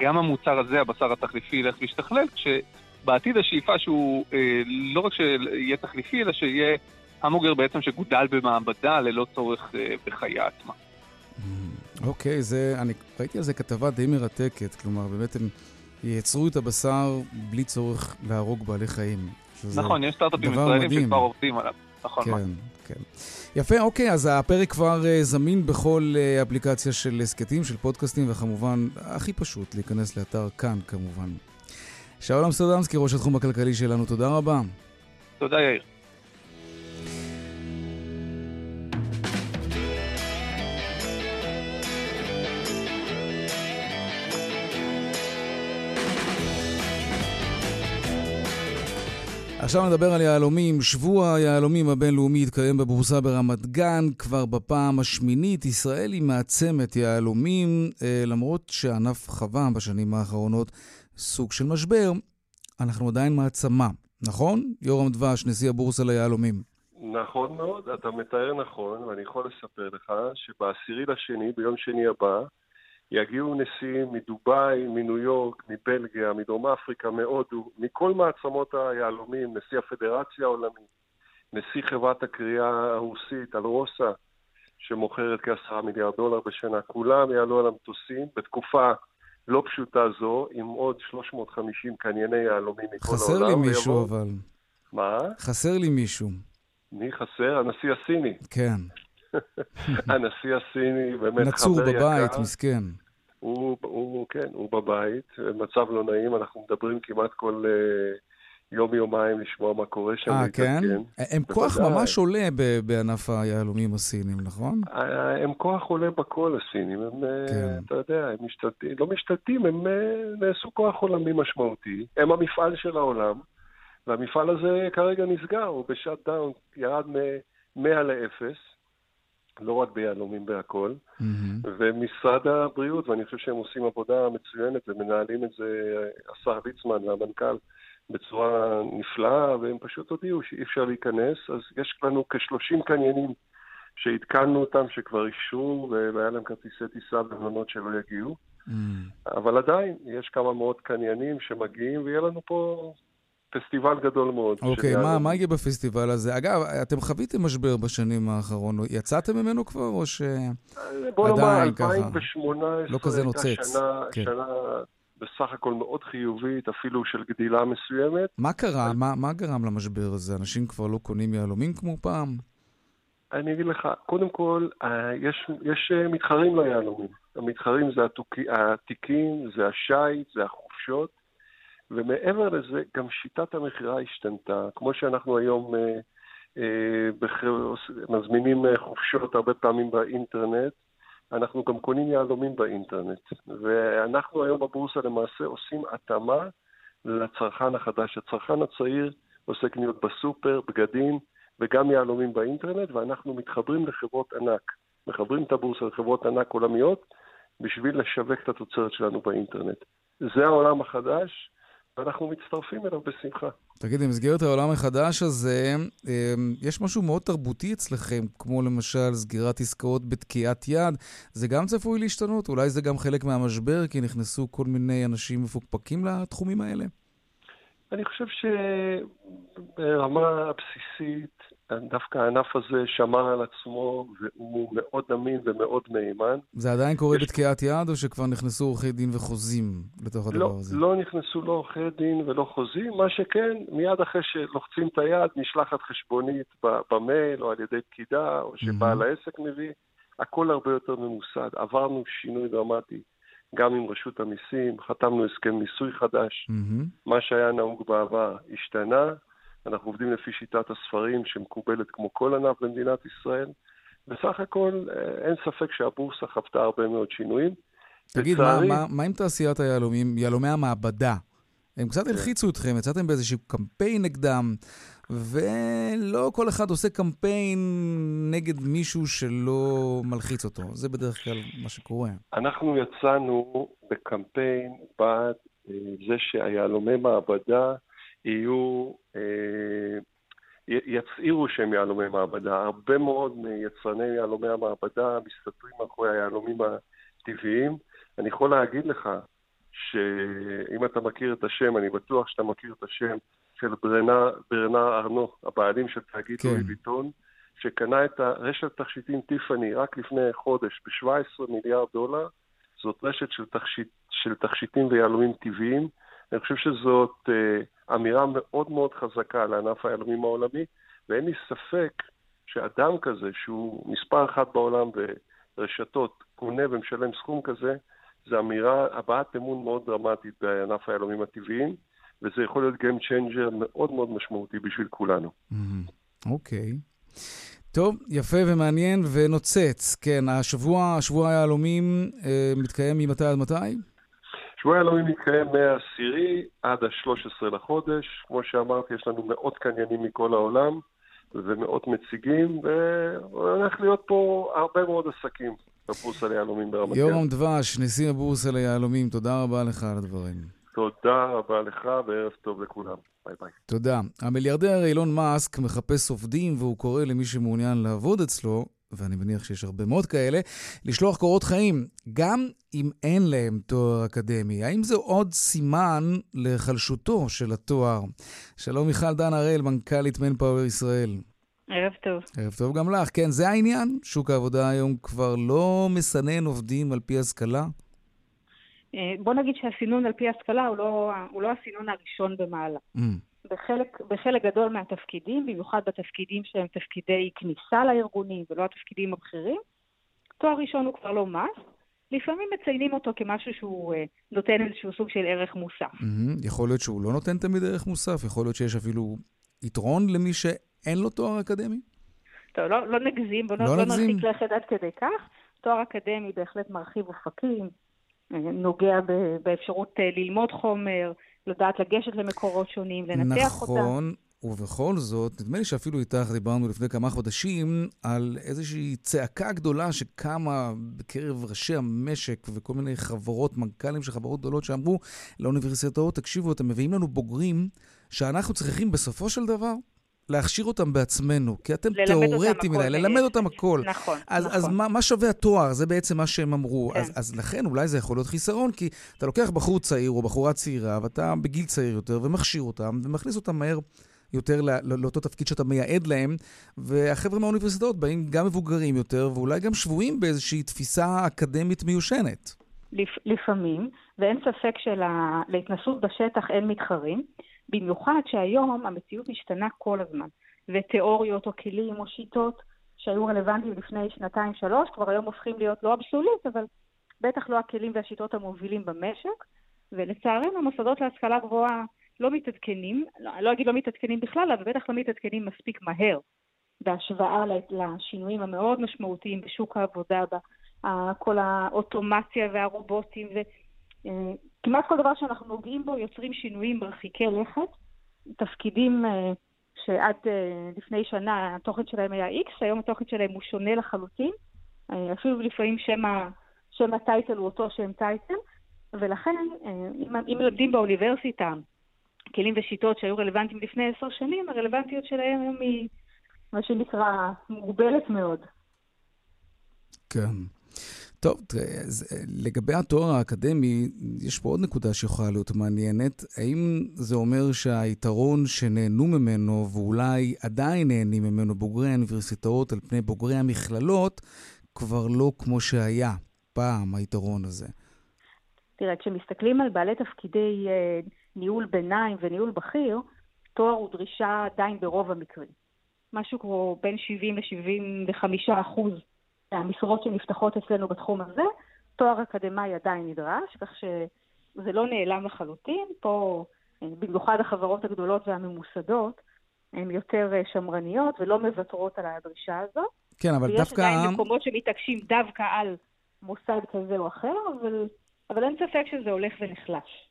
גם המוצר הזה, הבשר התחליפי, ילך וישתכלל, כשבעתיד השאיפה שהוא אה, לא רק שיהיה תחליפי, אלא שיהיה המבורגר בעצם שגודל במעבדה ללא צורך אה, בחיה עצמה. אוקיי, זה, אני ראיתי על זה כתבה די מרתקת, כלומר, באמת הם ייצרו את הבשר בלי צורך להרוג בעלי חיים. נכון, יש סטארט-אפים ישראלים שכבר עובדים עליו. נכון. כן, כן. יפה, אוקיי, אז הפרק כבר uh, זמין בכל uh, אפליקציה של הסכתים, של פודקאסטים, וכמובן, הכי פשוט, להיכנס לאתר כאן, כמובן. שאול אמסטרדמסקי, ראש התחום הכלכלי שלנו, תודה רבה. תודה, יאיר. עכשיו נדבר על יהלומים. שבוע היהלומים הבינלאומי התקיים בבורסה ברמת גן כבר בפעם השמינית. ישראל היא מעצמת יהלומים, אה, למרות שענף חווה בשנים האחרונות סוג של משבר, אנחנו עדיין מעצמה. נכון? יורם דבש, נשיא הבורסה ליהלומים. נכון מאוד, אתה מתאר נכון, ואני יכול לספר לך שבעשירי לשני, ביום שני הבא, יגיעו נשיאים מדובאי, מניו יורק, מבלגיה, מדרום אפריקה, מהודו, מכל מעצמות היהלומים, נשיא הפדרציה העולמית, נשיא חברת הקריאה הרוסית, אלרוסה, שמוכרת כעשרה מיליארד דולר בשנה. כולם יעלו על המטוסים בתקופה לא פשוטה זו, עם עוד 350 קנייני יהלומים מכל העולם. חסר לי מישהו ויבוא... אבל. מה? חסר לי מישהו. מי חסר? הנשיא הסיני. כן. הנשיא הסיני באמת נצור חבר יקר. נצור בבית, מסכן. הוא, הוא, כן, הוא בבית, מצב לא נעים, אנחנו מדברים כמעט כל uh, יום-יומיים לשמוע מה קורה שם. אה, כן? הם כוח ממש עולה בענף היהלומים הסינים, נכון? אה, הם כוח עולה בכל הסינים, הם, אה, כן. אתה יודע, הם משתלטים, לא משתלטים, הם נעשו כוח עולמי משמעותי, הם המפעל של העולם, והמפעל הזה כרגע נסגר, הוא בשאט דאון, ירד מ-100 ל-0. לא רק ביהלומים בהכל, mm-hmm. ומשרד הבריאות, ואני חושב שהם עושים עבודה מצוינת ומנהלים את זה, השר ליצמן והמנכ"ל, בצורה נפלאה, והם פשוט הודיעו שאי אפשר להיכנס, אז יש לנו כ-30 קניינים שעדכנו אותם, שכבר אישרו, והיה להם כרטיסי טיסה במלונות שלא יגיעו. Mm. אבל עדיין, יש כמה מאות קניינים שמגיעים, ויהיה לנו פה פסטיבל גדול מאוד. אוקיי, מה, מה יהיה בפסטיבל הזה? אגב, אתם חוויתם משבר בשנים האחרונות, יצאתם ממנו כבר, או שעדיין ככה? בוא נאמר, 2018 לא כזה נוצץ. הייתה שנה, כן. שנה בסך הכל מאוד חיובית, אפילו של גדילה מסוימת. מה קרה? מה, מה גרם למשבר הזה? אנשים כבר לא קונים יהלומים כמו פעם? אני אגיד לך, קודם כל, אה, יש, יש אה, מתחרים ליהלומים. המתחרים זה התיקים, זה השיט, זה החופשות. ומעבר לזה, גם שיטת המכירה השתנתה. כמו שאנחנו היום אה, אה, בח... מזמינים אה, חופשות הרבה פעמים באינטרנט, אנחנו גם קונים יהלומים באינטרנט. ואנחנו היום בבורסה למעשה עושים התאמה לצרכן החדש. הצרכן הצעיר עושה קניות בסופר, בגדים וגם יהלומים באינטרנט, ואנחנו מתחברים לחברות ענק. מחברים את הבורסה לחברות ענק עולמיות בשביל לשווק את התוצרת שלנו באינטרנט. זה העולם החדש, ואנחנו מצטרפים אליו בשמחה. תגיד, במסגרת העולם החדש הזה, אמ, יש משהו מאוד תרבותי אצלכם, כמו למשל סגירת עסקאות בתקיעת יד. זה גם צפוי להשתנות? אולי זה גם חלק מהמשבר, כי נכנסו כל מיני אנשים מפוקפקים לתחומים האלה? אני חושב שברמה הבסיסית, דווקא הענף הזה שמר על עצמו, והוא מאוד אמין ומאוד מהימן. זה עדיין קורה יש... בתקיעת יד, או שכבר נכנסו עורכי דין וחוזים לתוך הדבר לא, הזה? לא נכנסו לא עורכי דין ולא חוזים, מה שכן, מיד אחרי שלוחצים את היד, נשלחת חשבונית במייל, או על ידי פקידה, או שבעל mm-hmm. העסק מביא. הכל הרבה יותר ממוסד. עברנו שינוי דרמטי גם עם רשות המיסים, חתמנו הסכם מיסוי חדש. Mm-hmm. מה שהיה נהוג בעבר השתנה. אנחנו עובדים לפי שיטת הספרים שמקובלת כמו כל ענף במדינת ישראל. בסך הכל אה, אין ספק שהבורסה חוותה הרבה מאוד שינויים. תגיד, לצערי... מה, מה, מה עם תעשיית היהלומים, יהלומי המעבדה? הם קצת כן. הלחיצו אתכם, יצאתם באיזשהו קמפיין נגדם, ולא כל אחד עושה קמפיין נגד מישהו שלא מלחיץ אותו. זה בדרך כלל מה שקורה. אנחנו יצאנו בקמפיין בעד אה, זה שהיהלומי מעבדה יהיו, אה, יצהירו שהם יהלומי מעבדה. הרבה מאוד מיצרני יהלומי המעבדה מסתתרים מאחורי היהלומים הטבעיים. אני יכול להגיד לך שאם אתה מכיר את השם, אני בטוח שאתה מכיר את השם של ברנה, ברנה ארנו, הבעלים של תאגיד כן. לואי ויטון, שקנה את הרשת תכשיטים טיפאני רק לפני חודש ב-17 מיליארד דולר. זאת רשת של, תכשיט, של תכשיטים ויהלומים טבעיים. אני חושב שזאת אה, אמירה מאוד מאוד חזקה לענף היהלומים העולמי, ואין לי ספק שאדם כזה, שהוא מספר אחת בעולם ברשתות, קונה ומשלם סכום כזה, זו אמירה, הבעת אמון מאוד דרמטית בענף היהלומים הטבעיים, וזה יכול להיות Game Changer מאוד מאוד משמעותי בשביל כולנו. Mm-hmm. אוקיי. Mm-hmm. Okay. טוב, יפה ומעניין ונוצץ. כן, השבוע, שבוע היהלומים אה, מתקיים ממתי עד מתי? שבוע היהלומים מתקיים מהעשירי עד ה-13 לחודש. כמו שאמרתי, יש לנו מאות קניינים מכל העולם ומאות מציגים, והולך להיות פה הרבה מאוד עסקים. בבורסה ליהלומים ברמת גן. יורם דבש, נשיא הבורסה ליהלומים, תודה רבה לך על הדברים. תודה רבה לך וערב טוב לכולם. ביי ביי. תודה. המיליארדר אילון מאסק מחפש עובדים והוא קורא למי שמעוניין לעבוד אצלו, ואני מניח שיש הרבה מאוד כאלה, לשלוח קורות חיים, גם אם אין להם תואר אקדמי. האם זה עוד סימן לחלשותו של התואר? שלום מיכל דן הראל, מנכ"לית מנפאוור ישראל. ערב טוב. ערב טוב גם לך. כן, זה העניין? שוק העבודה היום כבר לא מסנן עובדים על פי השכלה? אה, בוא נגיד שהסינון על פי השכלה הוא לא, הוא לא הסינון הראשון במעלה. Mm. בחלק, בחלק גדול מהתפקידים, במיוחד בתפקידים שהם תפקידי כניסה לארגונים ולא התפקידים הבכירים, תואר ראשון הוא כבר לא מס. לפעמים מציינים אותו כמשהו שהוא uh, נותן איזשהו סוג של ערך מוסף. Mm-hmm. יכול להיות שהוא לא נותן תמיד ערך מוסף, יכול להיות שיש אפילו יתרון למי ש... אין לו תואר אקדמי? טוב, לא, לא נגזים, בוא לא, לא נרחיק לכת עד כדי כך. תואר אקדמי בהחלט מרחיב אופקים, אה, נוגע באפשרות אה, ללמוד חומר, לדעת לגשת למקורות שונים, לנתח נכון, אותם. נכון, ובכל זאת, נדמה לי שאפילו איתך דיברנו לפני כמה חודשים על איזושהי צעקה גדולה שקמה בקרב ראשי המשק וכל מיני חברות, מנכ"לים של חברות גדולות שאמרו לאוניברסיטאות, תקשיבו, אתם מביאים לנו בוגרים שאנחנו צריכים בסופו של דבר להכשיר אותם בעצמנו, כי אתם תיאורטים מדי, ללמד אותם הכל. נכון, אז, נכון. אז מה, מה שווה התואר? זה בעצם מה שהם אמרו. כן. אז, אז לכן אולי זה יכול להיות חיסרון, כי אתה לוקח בחור צעיר או בחורה צעירה, ואתה בגיל צעיר יותר, ומכשיר אותם, ומכניס אותם מהר יותר לא, לא, לאותו תפקיד שאתה מייעד להם, והחבר'ה מהאוניברסיטאות באים גם מבוגרים יותר, ואולי גם שבויים באיזושהי תפיסה אקדמית מיושנת. לפ, לפעמים, ואין ספק שלהתנסות בשטח אין מתחרים. במיוחד שהיום המציאות משתנה כל הזמן, ותיאוריות או כלים או שיטות שהיו רלוונטיים לפני שנתיים-שלוש, כבר היום הופכים להיות לא אבסולוט, אבל בטח לא הכלים והשיטות המובילים במשק, ולצערנו המוסדות להשכלה גבוהה לא מתעדכנים, לא, לא אגיד לא מתעדכנים בכלל, אבל בטח לא מתעדכנים מספיק מהר בהשוואה לשינויים המאוד משמעותיים בשוק העבודה, כל האוטומציה והרובוטים, כמעט כל דבר שאנחנו נוגעים בו יוצרים שינויים מרחיקי לכת. תפקידים אה, שעד אה, לפני שנה התוכן שלהם היה X, היום התוכן שלהם הוא שונה לחלוטין. אה, אפילו לפעמים שם, שם הטייטל הוא אותו שם טייטל, ולכן אם, אם מלמדים באוניברסיטה כלים ושיטות שהיו רלוונטיים לפני עשר שנים, הרלוונטיות שלהם היום היא מה שנקרא מוגבלת מאוד. כן. טוב, תראה, לגבי התואר האקדמי, יש פה עוד נקודה שיכולה להיות מעניינת. האם זה אומר שהיתרון שנהנו ממנו, ואולי עדיין נהנים ממנו בוגרי האוניברסיטאות על פני בוגרי המכללות, כבר לא כמו שהיה פעם, היתרון הזה? תראה, כשמסתכלים על בעלי תפקידי אה, ניהול ביניים וניהול בכיר, תואר הוא דרישה עדיין ברוב המקרים. משהו כמו בין 70 ל-75 אחוז מהמשרות שנפתחות אצלנו בתחום הזה, תואר אקדמאי עדיין נדרש, כך שזה לא נעלם לחלוטין. פה, אה, במיוחד החברות הגדולות והממוסדות, הן יותר אה, שמרניות ולא מוותרות על הדרישה הזאת. כן, אבל דווקא... ויש עדיין מקומות שמתעקשים דווקא על מוסד כזה או אחר, אבל, אבל אין ספק שזה הולך ונחלש.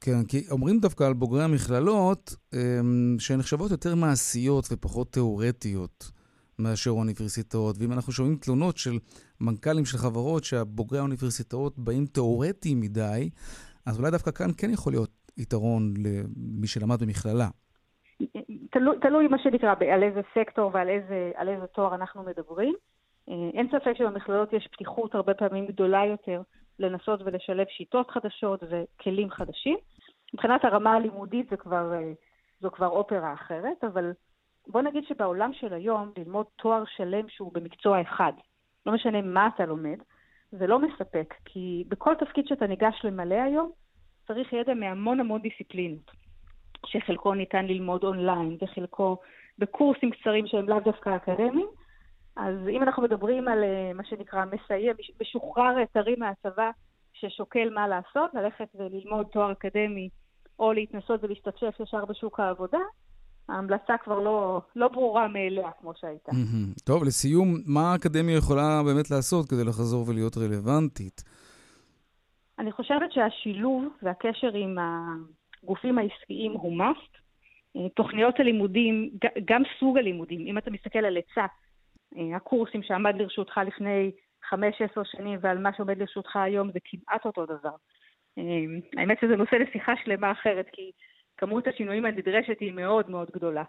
כן, כי אומרים דווקא על בוגרי המכללות אמ, שהן נחשבות יותר מעשיות ופחות תיאורטיות מאשר אוניברסיטאות. ואם אנחנו שומעים תלונות של מנכ"לים של חברות שהבוגרי האוניברסיטאות באים תיאורטיים מדי, אז אולי דווקא כאן כן יכול להיות יתרון למי שלמד במכללה. תלוי, תלוי מה שנקרא, על איזה סקטור ועל איזה, איזה תואר אנחנו מדברים. אה, אין ספק שבמכללות יש פתיחות הרבה פעמים גדולה יותר לנסות ולשלב שיטות חדשות וכלים חדשים. מבחינת הרמה הלימודית זה כבר, אה, זו כבר אופרה אחרת, אבל בוא נגיד שבעולם של היום, ללמוד תואר שלם שהוא במקצוע אחד, לא משנה מה אתה לומד, זה לא מספק, כי בכל תפקיד שאתה ניגש למלא היום, צריך ידע מהמון המון דיסציפלינות, שחלקו ניתן ללמוד אונליין, וחלקו בקורסים קצרים שהם לאו דווקא אקדמיים, אז אם אנחנו מדברים על אה, מה שנקרא מסייע, משוחרר טרי מהצבא ששוקל מה לעשות, ללכת וללמוד תואר אקדמי או להתנסות ולהשתתף ישר בשוק העבודה, ההמלצה כבר לא, לא ברורה מאליה כמו שהייתה. Mm-hmm. טוב, לסיום, מה האקדמיה יכולה באמת לעשות כדי לחזור ולהיות רלוונטית? אני חושבת שהשילוב והקשר עם הגופים העסקיים הוא must. אה, תוכניות הלימודים, גם סוג הלימודים, אם אתה מסתכל על היצע אה, הקורסים שעמד לרשותך לפני חמש-עשר שנים ועל מה שעומד לרשותך היום זה כמעט אותו דבר. אה, האמת שזה נושא לשיחה שלמה אחרת, כי כמות השינויים הנדרשת היא מאוד מאוד גדולה.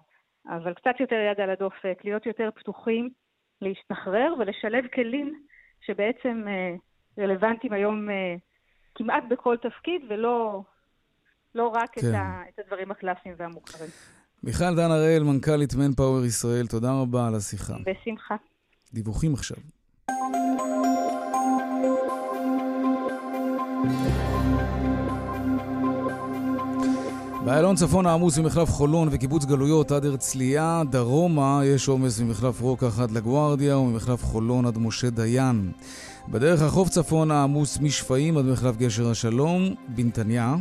אבל קצת יותר יד על הדופק, להיות יותר פתוחים, להשתחרר ולשלב כלים שבעצם אה, רלוונטיים היום כמעט בכל תפקיד, ולא לא רק כן. את, ה, את הדברים הקלאסיים והמוכרים. מיכל דן הראל, מנכ"לית מנפאוור ישראל, תודה רבה על השיחה. בשמחה. דיווחים עכשיו. באיילון צפון העמוס ממחלף חולון וקיבוץ גלויות עד הרצליה, דרומה יש עומס ממחלף רוקח עד לגוארדיה וממחלף חולון עד משה דיין. בדרך החוף צפון העמוס משפעים עד מחלף גשר השלום, בנתניה,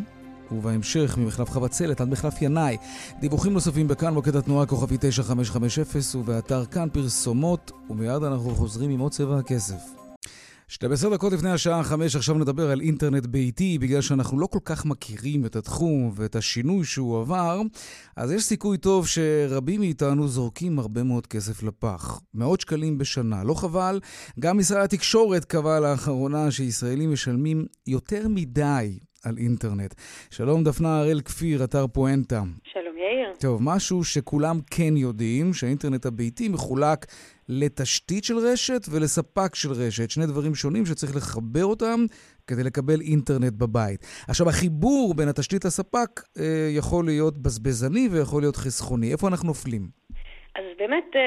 ובהמשך ממחלף חבצלת עד מחלף ינאי. דיווחים נוספים בכאן מוקד התנועה כוכבי 9550 ובאתר כאן פרסומות, ומיד אנחנו חוזרים עם עוד צבע הכסף. 12 דקות לפני השעה 5, עכשיו נדבר על אינטרנט ביתי, בגלל שאנחנו לא כל כך מכירים את התחום ואת השינוי שהוא עבר, אז יש סיכוי טוב שרבים מאיתנו זורקים הרבה מאוד כסף לפח. מאות שקלים בשנה, לא חבל? גם משרד התקשורת קבע לאחרונה שישראלים משלמים יותר מדי על אינטרנט. שלום דפנה הראל כפיר, אתר פואנטה. שלום יאיר. טוב, משהו שכולם כן יודעים, שהאינטרנט הביתי מחולק לתשתית של רשת ולספק של רשת. שני דברים שונים שצריך לחבר אותם כדי לקבל אינטרנט בבית. עכשיו, החיבור בין התשתית לספק אה, יכול להיות בזבזני ויכול להיות חסכוני. איפה אנחנו נופלים? אז באמת... אה,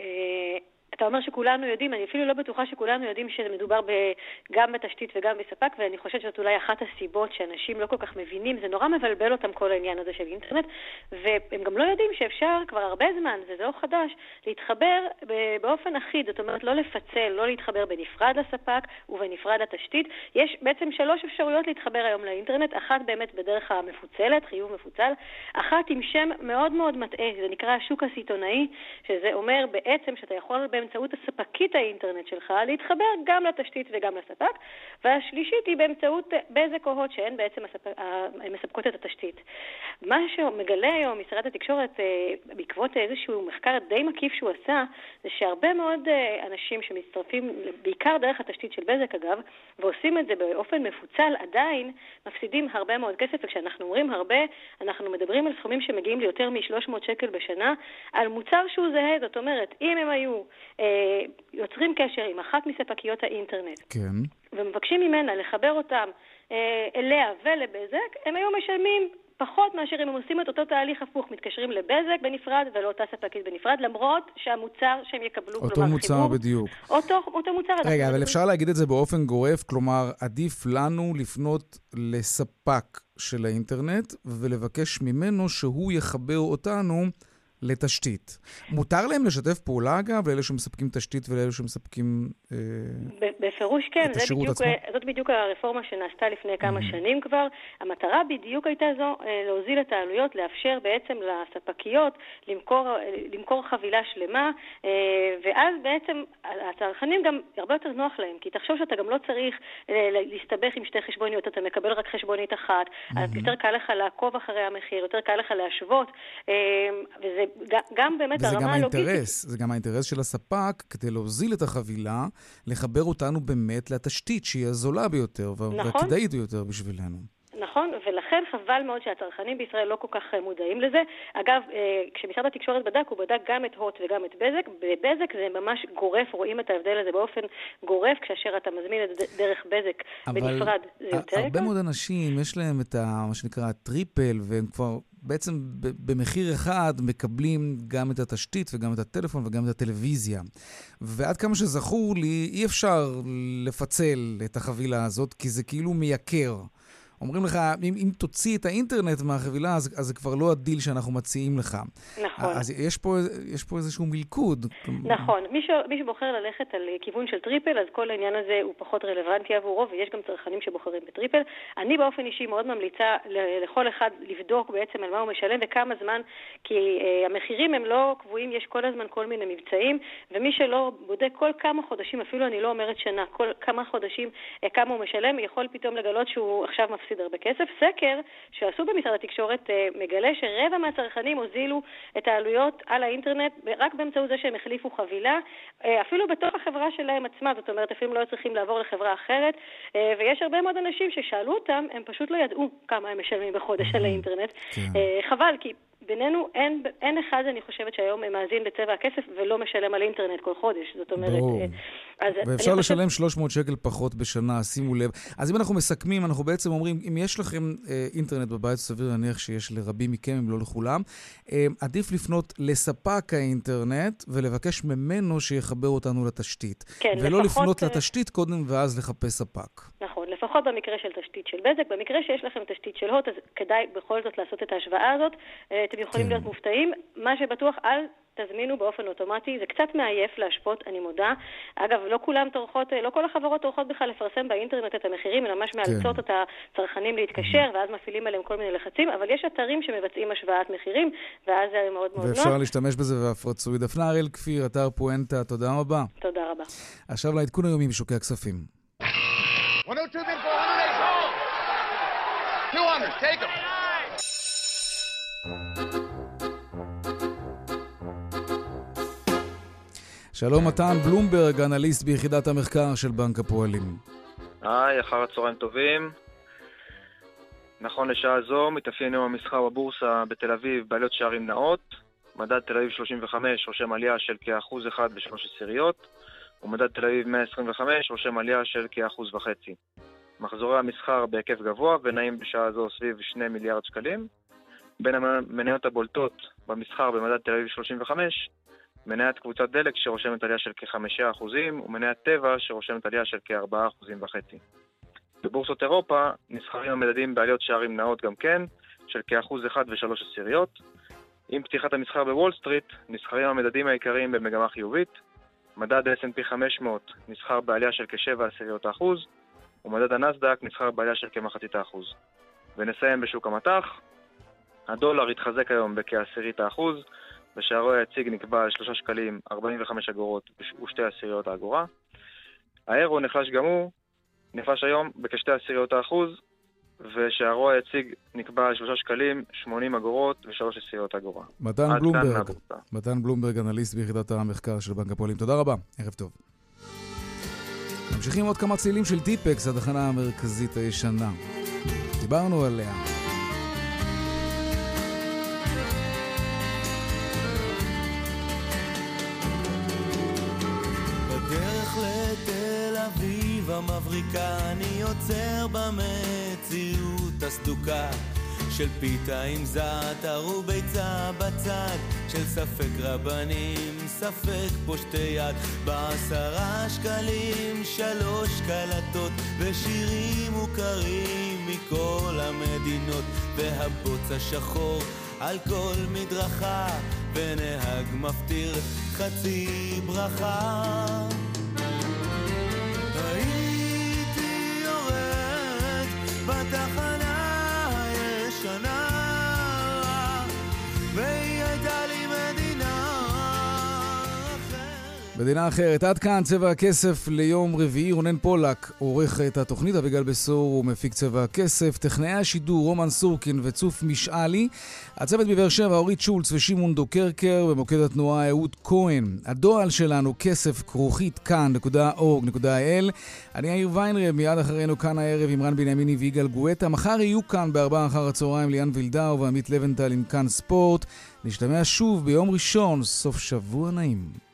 אה... אתה אומר שכולנו יודעים, אני אפילו לא בטוחה שכולנו יודעים שמדובר ב, גם בתשתית וגם בספק, ואני חושבת שזאת אולי אחת הסיבות שאנשים לא כל כך מבינים, זה נורא מבלבל אותם כל העניין הזה של אינטרנט, והם גם לא יודעים שאפשר כבר הרבה זמן, וזה לא חדש, להתחבר באופן אחיד, זאת אומרת לא לפצל, לא להתחבר בנפרד לספק ובנפרד לתשתית. יש בעצם שלוש אפשרויות להתחבר היום לאינטרנט, אחת באמת בדרך המפוצלת, חיוב מפוצל, אחת עם שם מאוד מאוד מטעה, זה נקרא השוק הסיטונאי, שזה אומר בעצם שאתה יכול באמצעות הספקית האינטרנט שלך להתחבר גם לתשתית וגם לספק, והשלישית היא באמצעות בזק או הוט, שהן בעצם הספק, מספקות את התשתית. מה שמגלה היום משרד התקשורת אה, בעקבות איזשהו מחקר די מקיף שהוא עשה, זה שהרבה מאוד אה, אנשים שמצטרפים, בעיקר דרך התשתית של בזק אגב, ועושים את זה באופן מפוצל, עדיין מפסידים הרבה מאוד כסף, וכשאנחנו אומרים הרבה, אנחנו מדברים על סכומים שמגיעים ליותר מ-300 שקל בשנה, על מוצר שהוא זהה, זאת אומרת, אם הם היו יוצרים קשר עם אחת מספקיות האינטרנט, כן. ומבקשים ממנה לחבר אותם אה, אליה ולבזק, הם היו משלמים פחות מאשר אם הם עושים את אותו תהליך הפוך, מתקשרים לבזק בנפרד ולאותה ספקית בנפרד, למרות שהמוצר שהם יקבלו, אותו כלומר מוצר חיבור, בדיוק. אותו, אותו מוצר. רגע, אבל אפשר להגיד את זה באופן גורף, כלומר, עדיף לנו לפנות לספק של האינטרנט ולבקש ממנו שהוא יחבר אותנו לתשתית. מותר להם לשתף פעולה, אגב, לאלה שמספקים תשתית ולאלה שמספקים... אה, בפירוש כן, את השירות בדיוק, עצמו? זאת בדיוק הרפורמה שנעשתה לפני כמה שנים כבר. המטרה בדיוק הייתה זו, אה, להוזיל את העלויות, לאפשר בעצם לספקיות למכור, אה, למכור חבילה שלמה, אה, ואז בעצם הצרכנים גם הרבה יותר נוח להם, כי תחשוב שאתה גם לא צריך אה, להסתבך עם שתי חשבוניות, אתה מקבל רק חשבונית אחת, אז יותר קל לך לעקוב אחרי המחיר, יותר קל לך להשוות, אה, וזה ג- גם באמת וזה גם הלוגיסטית. האינטרס, זה גם האינטרס של הספק, כדי להוזיל את החבילה, לחבר אותנו באמת לתשתית שהיא הזולה ביותר נכון. והכדאית ביותר בשבילנו. נכון, ולכן חבל מאוד שהצרכנים בישראל לא כל כך אה, מודעים לזה. אגב, אה, כשמשרד התקשורת בדק, הוא בדק גם את הוט וגם את בזק. בבזק זה ממש גורף, רואים את ההבדל הזה באופן גורף, כאשר אתה מזמין את זה דרך בזק בנפרד, זה יותר הרבה יקר. מאוד אנשים, יש להם את ה, מה שנקרא הטריפל, והם כבר בעצם במחיר אחד מקבלים גם את התשתית וגם את הטלפון וגם את הטלוויזיה. ועד כמה שזכור לי, אי אפשר לפצל את החבילה הזאת, כי זה כאילו מייקר. אומרים לך, אם, אם תוציא את האינטרנט מהחבילה, אז, אז זה כבר לא הדיל שאנחנו מציעים לך. נכון. אז יש פה, יש פה איזשהו מלכוד. נכון. מי, ש... מי שבוחר ללכת על כיוון של triple, אז כל העניין הזה הוא פחות רלוונטי עבורו, ויש גם צרכנים שבוחרים ב triple. אני באופן אישי מאוד ממליצה לכל אחד לבדוק בעצם על מה הוא משלם וכמה זמן, כי אה, המחירים הם לא קבועים, יש כל הזמן כל מיני מבצעים, ומי שלא בודק כל כמה חודשים, אפילו אני לא אומרת שנה, כל כמה חודשים אה, כמה הוא משלם, יכול פתאום לגלות שהוא עכשיו מפסיד הרבה כסף. סקר שעשו במשרד התקשורת אה, מגלה שרבע מהצרכנים הוזילו את העלויות על האינטרנט רק באמצעות זה שהם החליפו חבילה, אה, אפילו בתוך החברה שלהם עצמה, זאת אומרת, אפילו לא צריכים לעבור לחברה אחרת, אה, ויש הרבה מאוד אנשים ששאלו אותם, הם פשוט לא ידעו כמה הם משלמים בחודש על האינטרנט. אה, חבל, כי בינינו אין, אין אחד, אני חושבת, שהיום מאזין לצבע הכסף ולא משלם על אינטרנט כל חודש. זאת אומרת... ברור. אה, ואפשר לשלם 300 שקל פחות בשנה, שימו לב. אז אם אנחנו מסכמים, אנחנו בעצם אומרים, אם יש לכם אה, אינטרנט בבית, סביר להניח שיש לרבים מכם, אם לא לכולם, אה, עדיף לפנות לספק האינטרנט ולבקש ממנו שיחבר אותנו לתשתית. כן, ולא לפחות, לפנות אה, לתשתית קודם ואז לחפש ספק. נכון, לפחות במקרה של תשתית של בזק. במקרה שיש לכם תשתית של הוט, אז כדאי בכל זאת לעשות את ההשוואה הזאת. אתם יכולים כן. להיות מופתעים. מה שבטוח, אל תזמינו באופן אוטומטי. זה קצת מעייף להשפות, אני מודה. אגב, לא כולם טורחות, לא כל החברות טורחות בכלל לפרסם באינטרנט את המחירים, הן ממש כן. מאלצות את הצרכנים להתקשר, ואז מפעילים עליהם כל מיני לחצים, אבל יש אתרים שמבצעים השוואת מחירים, ואז זה מאוד מאוד נוח. ואפשר להשתמש בזה ואף רצוי. דפנה הראל כפיר, אתר פואנטה, תודה רבה. תודה רבה. עכשיו לעדכון היומי בשוקי הכספים. 102 bid for 108. 200, take them. שלום מתן בלומברג, אנליסט ביחידת המחקר של בנק הפועלים. היי, אחר הצהריים טובים. נכון לשעה זו מתאפיין יום המסחר בבורסה בתל אביב בעליות שערים נאות. מדד תל אביב 35 רושם עלייה של כאחוז אחד בשלוש עשיריות, ומדד תל אביב 125 רושם עלייה של כאחוז וחצי. מחזורי המסחר בהיקף גבוה ונעים בשעה זו סביב 2 מיליארד שקלים. בין המניות הבולטות במסחר במדד תל אביב 35, מניית קבוצת דלק שרושמת עלייה של כ-5% ומניית טבע שרושמת עלייה של כ-4.5%. בבורסות אירופה נסחרים המדדים בעליות שערים נאות גם כן, של כאחוז אחד ושלוש עשיריות. עם פתיחת המסחר בוול סטריט, נסחרים המדדים העיקריים במגמה חיובית. מדד ה-S&P 500 נסחר בעלייה של כשבע עשיריות האחוז, ומדד הנסדק נסחר בעלייה של כמחצית האחוז. ונסיים בשוק המטח. הדולר התחזק היום בכעשירית האחוז, ושערו היציג נקבע על 3 שקלים 45 אגורות ושתי עשיריות האגורה. האירו נחלש גם הוא, נחלש היום בכשתי עשיריות האחוז, ושערו היציג נקבע על 3 שקלים 80 אגורות ושלוש עשיריות אגורה. מתן בלומברג. מתן בלומברג, אנליסט ביחידת המחקר של בנק הפועלים. תודה רבה, ערב טוב. ממשיכים עוד כמה צלילים של טיפקס, התחנה המרכזית הישנה. דיברנו עליה. המבריקה אני עוצר במציאות הסדוקה של פיתה עם זעתר וביצה בצד של ספק רבנים, ספק פושטי יד. בעשרה שקלים שלוש קלטות ושירים מוכרים מכל המדינות והבוץ השחור על כל מדרכה ונהג מפטיר חצי ברכה בתחנה מדינה אחרת. עד כאן צבע הכסף ליום רביעי. רונן פולק עורך את התוכנית, אביגל בשור הוא מפיק צבע הכסף. טכנאי השידור רומן סורקין וצוף משאלי. הצוות בבאר שבע אורית שולץ ושמעון דוקרקר. במוקד התנועה אהוד כהן. הדואל שלנו כסף כרוכית kan.org.il. אני יאיר ויינרב, מיד אחרינו כאן הערב עם רן בנימיני ויגאל גואטה. מחר יהיו כאן בארבעה אחר הצהריים ליאן וילדאו ועמית לבנטל עם כאן ספורט. נשתמע שוב ביום ראשון, סוף שבוע נעים.